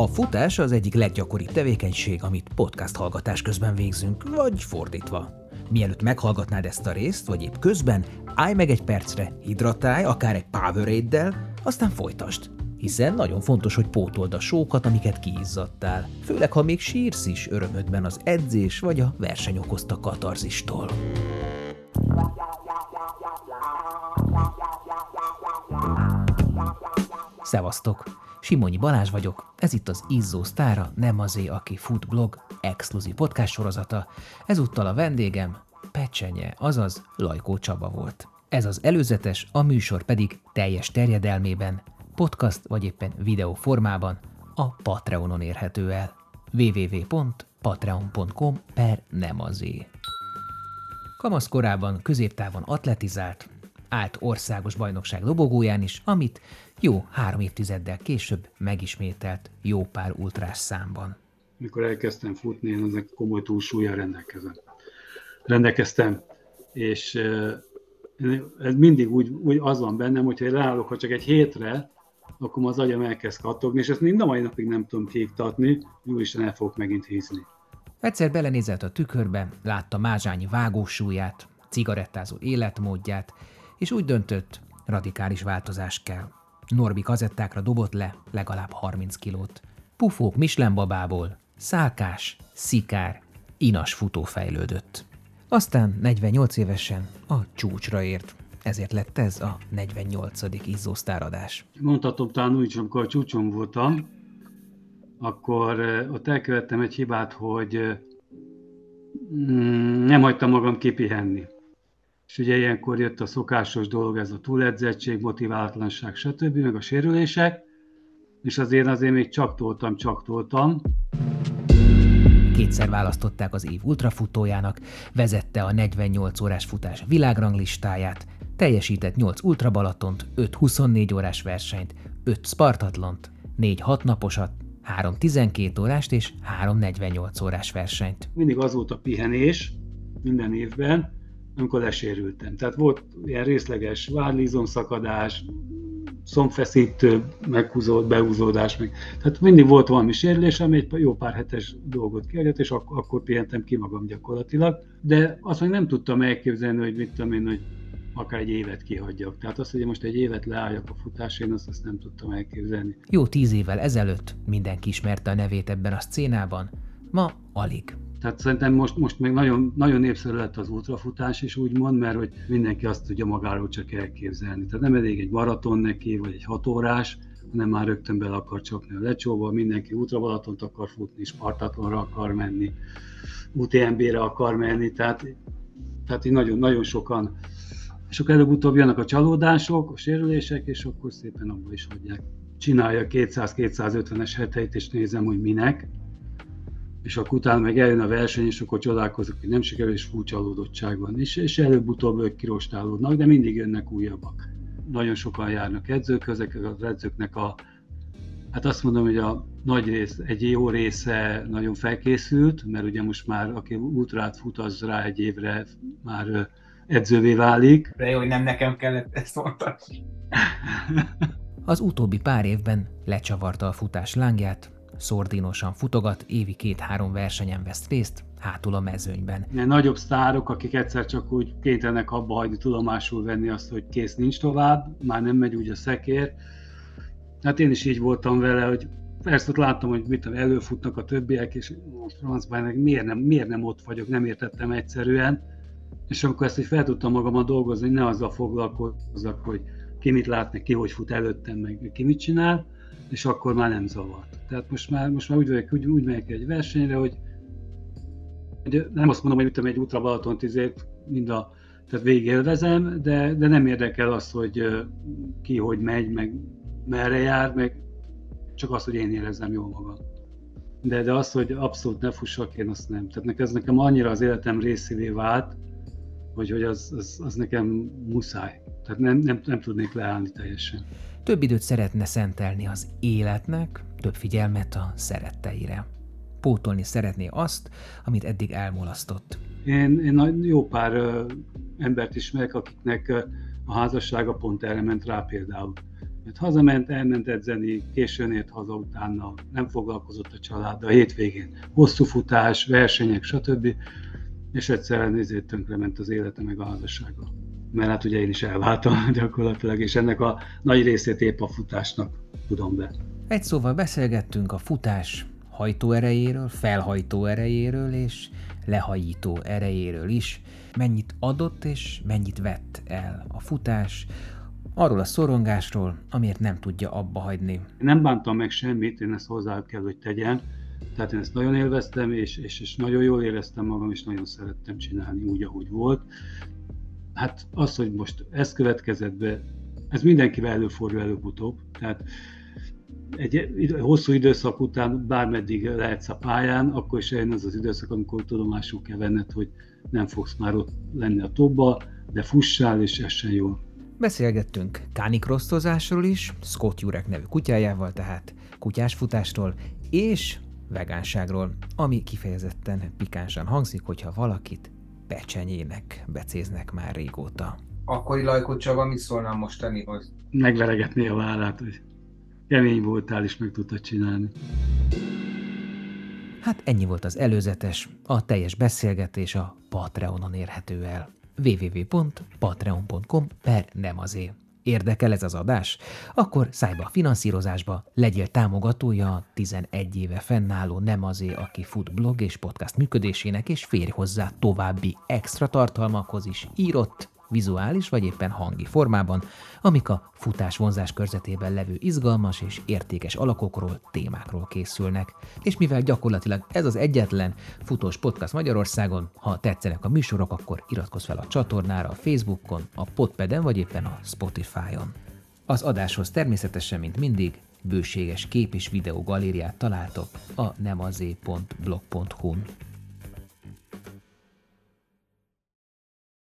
A futás az egyik leggyakoribb tevékenység, amit podcast hallgatás közben végzünk, vagy fordítva. Mielőtt meghallgatnád ezt a részt, vagy épp közben, állj meg egy percre, hidratálj, akár egy powerade aztán folytasd. Hiszen nagyon fontos, hogy pótold a sókat, amiket kiizzadtál. Főleg, ha még sírsz is örömödben az edzés vagy a verseny okozta katarzistól. Szevasztok! Simonyi Balázs vagyok, ez itt az Izzó Sztára, nem azé, aki fut blog, exkluzív podcast sorozata. Ezúttal a vendégem Pecsenye, azaz Lajkó Csaba volt. Ez az előzetes, a műsor pedig teljes terjedelmében, podcast vagy éppen videó formában a Patreonon érhető el. www.patreon.com per nem azé. Kamaszkorában középtávon atletizált, állt országos bajnokság dobogóján is, amit jó három évtizeddel később megismételt jó pár ultrás számban. Mikor elkezdtem futni, én ezek komoly túlsúlya rendelkezem. rendelkeztem, és ez mindig úgy, úgy az van bennem, hogyha ráállok, ha csak egy hétre, akkor az agyam elkezd kattogni, és ezt mind a mai napig nem tudom kiiktatni, úristen el fogok megint hízni. Egyszer belenézett a tükörbe, látta mázsányi vágósúlyát, cigarettázó életmódját, és úgy döntött, radikális változás kell. Norbi kazettákra dobott le legalább 30 kilót. Pufók Mislenbabából, szálkás, szikár, inas futó fejlődött. Aztán 48 évesen a csúcsra ért, ezért lett ez a 48. izzósztáradás. Mondhatom talán úgy, amikor a csúcson voltam, akkor ott elkövettem egy hibát, hogy mm, nem hagytam magam kipihenni és ugye ilyenkor jött a szokásos dolog, ez a túledzettség, motiválatlanság, stb., meg a sérülések, és azért azért még csak toltam, csak toltam. Kétszer választották az év ultrafutójának, vezette a 48 órás futás világranglistáját, teljesített 8 ultrabalatont, 5 24 órás versenyt, 5 spartatlont, 4 6 naposat, 3 12 órást és 3 48 órás versenyt. Mindig az volt a pihenés minden évben, amikor lesérültem. Tehát volt ilyen részleges vádlízomszakadás, szombfeszítő, meghúzód, behúzódás, meg. tehát mindig volt valami sérülés, ami egy jó pár hetes dolgot kiadott, és ak- akkor pihentem ki magam gyakorlatilag. De azt még nem tudtam elképzelni, hogy mit tudom én, hogy akár egy évet kihagyjak. Tehát azt, hogy most egy évet leálljak a futásén, azt, azt nem tudtam elképzelni. Jó tíz évvel ezelőtt mindenki ismerte a nevét ebben a szcénában, ma alig. Tehát szerintem most, most még nagyon, nagyon népszerű lett az ultrafutás is úgymond, mert hogy mindenki azt tudja magáról csak elképzelni. Tehát nem elég egy maraton neki, vagy egy hatórás, hanem már rögtön bele akar csapni a lecsóba, mindenki ultravalatont akar futni, Spartatonra akar menni, UTMB-re akar menni, tehát, tehát így nagyon, nagyon sokan, és akkor előbb-utóbb jönnek a csalódások, a sérülések, és akkor szépen abba is hagyják. Csinálja 200-250-es heteit, és nézem, hogy minek, és akkor utána meg eljön a verseny, és akkor csodálkozok, hogy nem sikerül, és furcsa alódottság van. És, és előbb-utóbb ők kirostálódnak, de mindig jönnek újabbak. Nagyon sokan járnak edzők, ezek az edzőknek a, hát azt mondom, hogy a nagy rész, egy jó része nagyon felkészült, mert ugye most már aki ultrát fut, az rá egy évre már edzővé válik. De jó, hogy nem nekem kellett ezt mondani. Az utóbbi pár évben lecsavarta a futás lángját, szordínosan futogat, évi két-három versenyen vesz részt, hátul a mezőnyben. Ilyen nagyobb sztárok, akik egyszer csak úgy kénytelenek abba hagyni tudomásul venni azt, hogy kész nincs tovább, már nem megy úgy a szekér. Hát én is így voltam vele, hogy persze ott láttam, hogy mit előfutnak a többiek, és francban miért nem, miért nem ott vagyok, nem értettem egyszerűen. És amikor ezt így fel tudtam magamat dolgozni, ne azzal foglalkozzak, hogy ki mit lát, ki hogy fut előttem, meg ki mit csinál, és akkor már nem zavart. Tehát most már, most már úgy, vagyok, úgy, úgy megyek egy versenyre, hogy, nem azt mondom, hogy ütöm egy útra Balaton tizét, mind a, tehát végigélvezem, de, de nem érdekel az, hogy ki hogy megy, meg merre jár, meg csak az, hogy én érezzem jól magam. De, de az, hogy abszolút ne fussak, én azt nem. Tehát ez nekem annyira az életem részévé vált, hogy, hogy az, az, az nekem muszáj. Tehát nem, nem, nem tudnék leállni teljesen. Több időt szeretne szentelni az életnek, több figyelmet a szeretteire. Pótolni szeretné azt, amit eddig elmulasztott. Én, én jó pár ö, embert ismerek, akiknek ö, a házassága pont erre ment rá például. Mert hazament, elment edzeni, későn ért haza utána, nem foglalkozott a családdal, a hétvégén hosszú futás, versenyek, stb. És egyszerűen nézét tönkrement az élete meg a házassága. Mert hát ugye én is elváltam gyakorlatilag, és ennek a nagy részét épp a futásnak tudom be. Egy szóval beszélgettünk a futás hajtóerejéről, felhajtó erejéről és lehajító erejéről is, mennyit adott és mennyit vett el a futás, arról a szorongásról, amiért nem tudja abba hagyni. Nem bántam meg semmit, én ezt hozzá kell, hogy tegyem, tehát én ezt nagyon élveztem, és, és, és nagyon jól éreztem magam, és nagyon szerettem csinálni úgy, ahogy volt. Hát az, hogy most ez következett be, ez mindenkivel előfordul előbb-utóbb, tehát egy hosszú időszak után bármeddig lehetsz a pályán, akkor is eljön az az időszak, amikor tudomásul kell venned, hogy nem fogsz már ott lenni a tobba, de fussál és essen jól. Beszélgettünk kánikrosztozásról is, Scott Jurek nevű kutyájával, tehát kutyásfutásról, és vegánságról, ami kifejezetten pikánsan hangzik, hogyha valakit pecsenyének becéznek már régóta. Akkori Lajkó Csaba mit szólnám mostanihoz? Megveregetné a vállát, hogy kemény voltál, és meg tudtad csinálni. Hát ennyi volt az előzetes, a teljes beszélgetés a Patreonon érhető el. www.patreon.com per nem azért. Érdekel ez az adás? Akkor szállj be a finanszírozásba, legyél támogatója a 11 éve fennálló Nem azé, aki fut blog és podcast működésének, és férj hozzá további extra tartalmakhoz is írott, vizuális vagy éppen hangi formában, amik a futás vonzás körzetében levő izgalmas és értékes alakokról, témákról készülnek. És mivel gyakorlatilag ez az egyetlen futós podcast Magyarországon, ha tetszenek a műsorok, akkor iratkozz fel a csatornára a Facebookon, a Podpeden vagy éppen a Spotify-on. Az adáshoz természetesen, mint mindig, bőséges kép és videó galériát találtok a nemazé.blog.hu-n.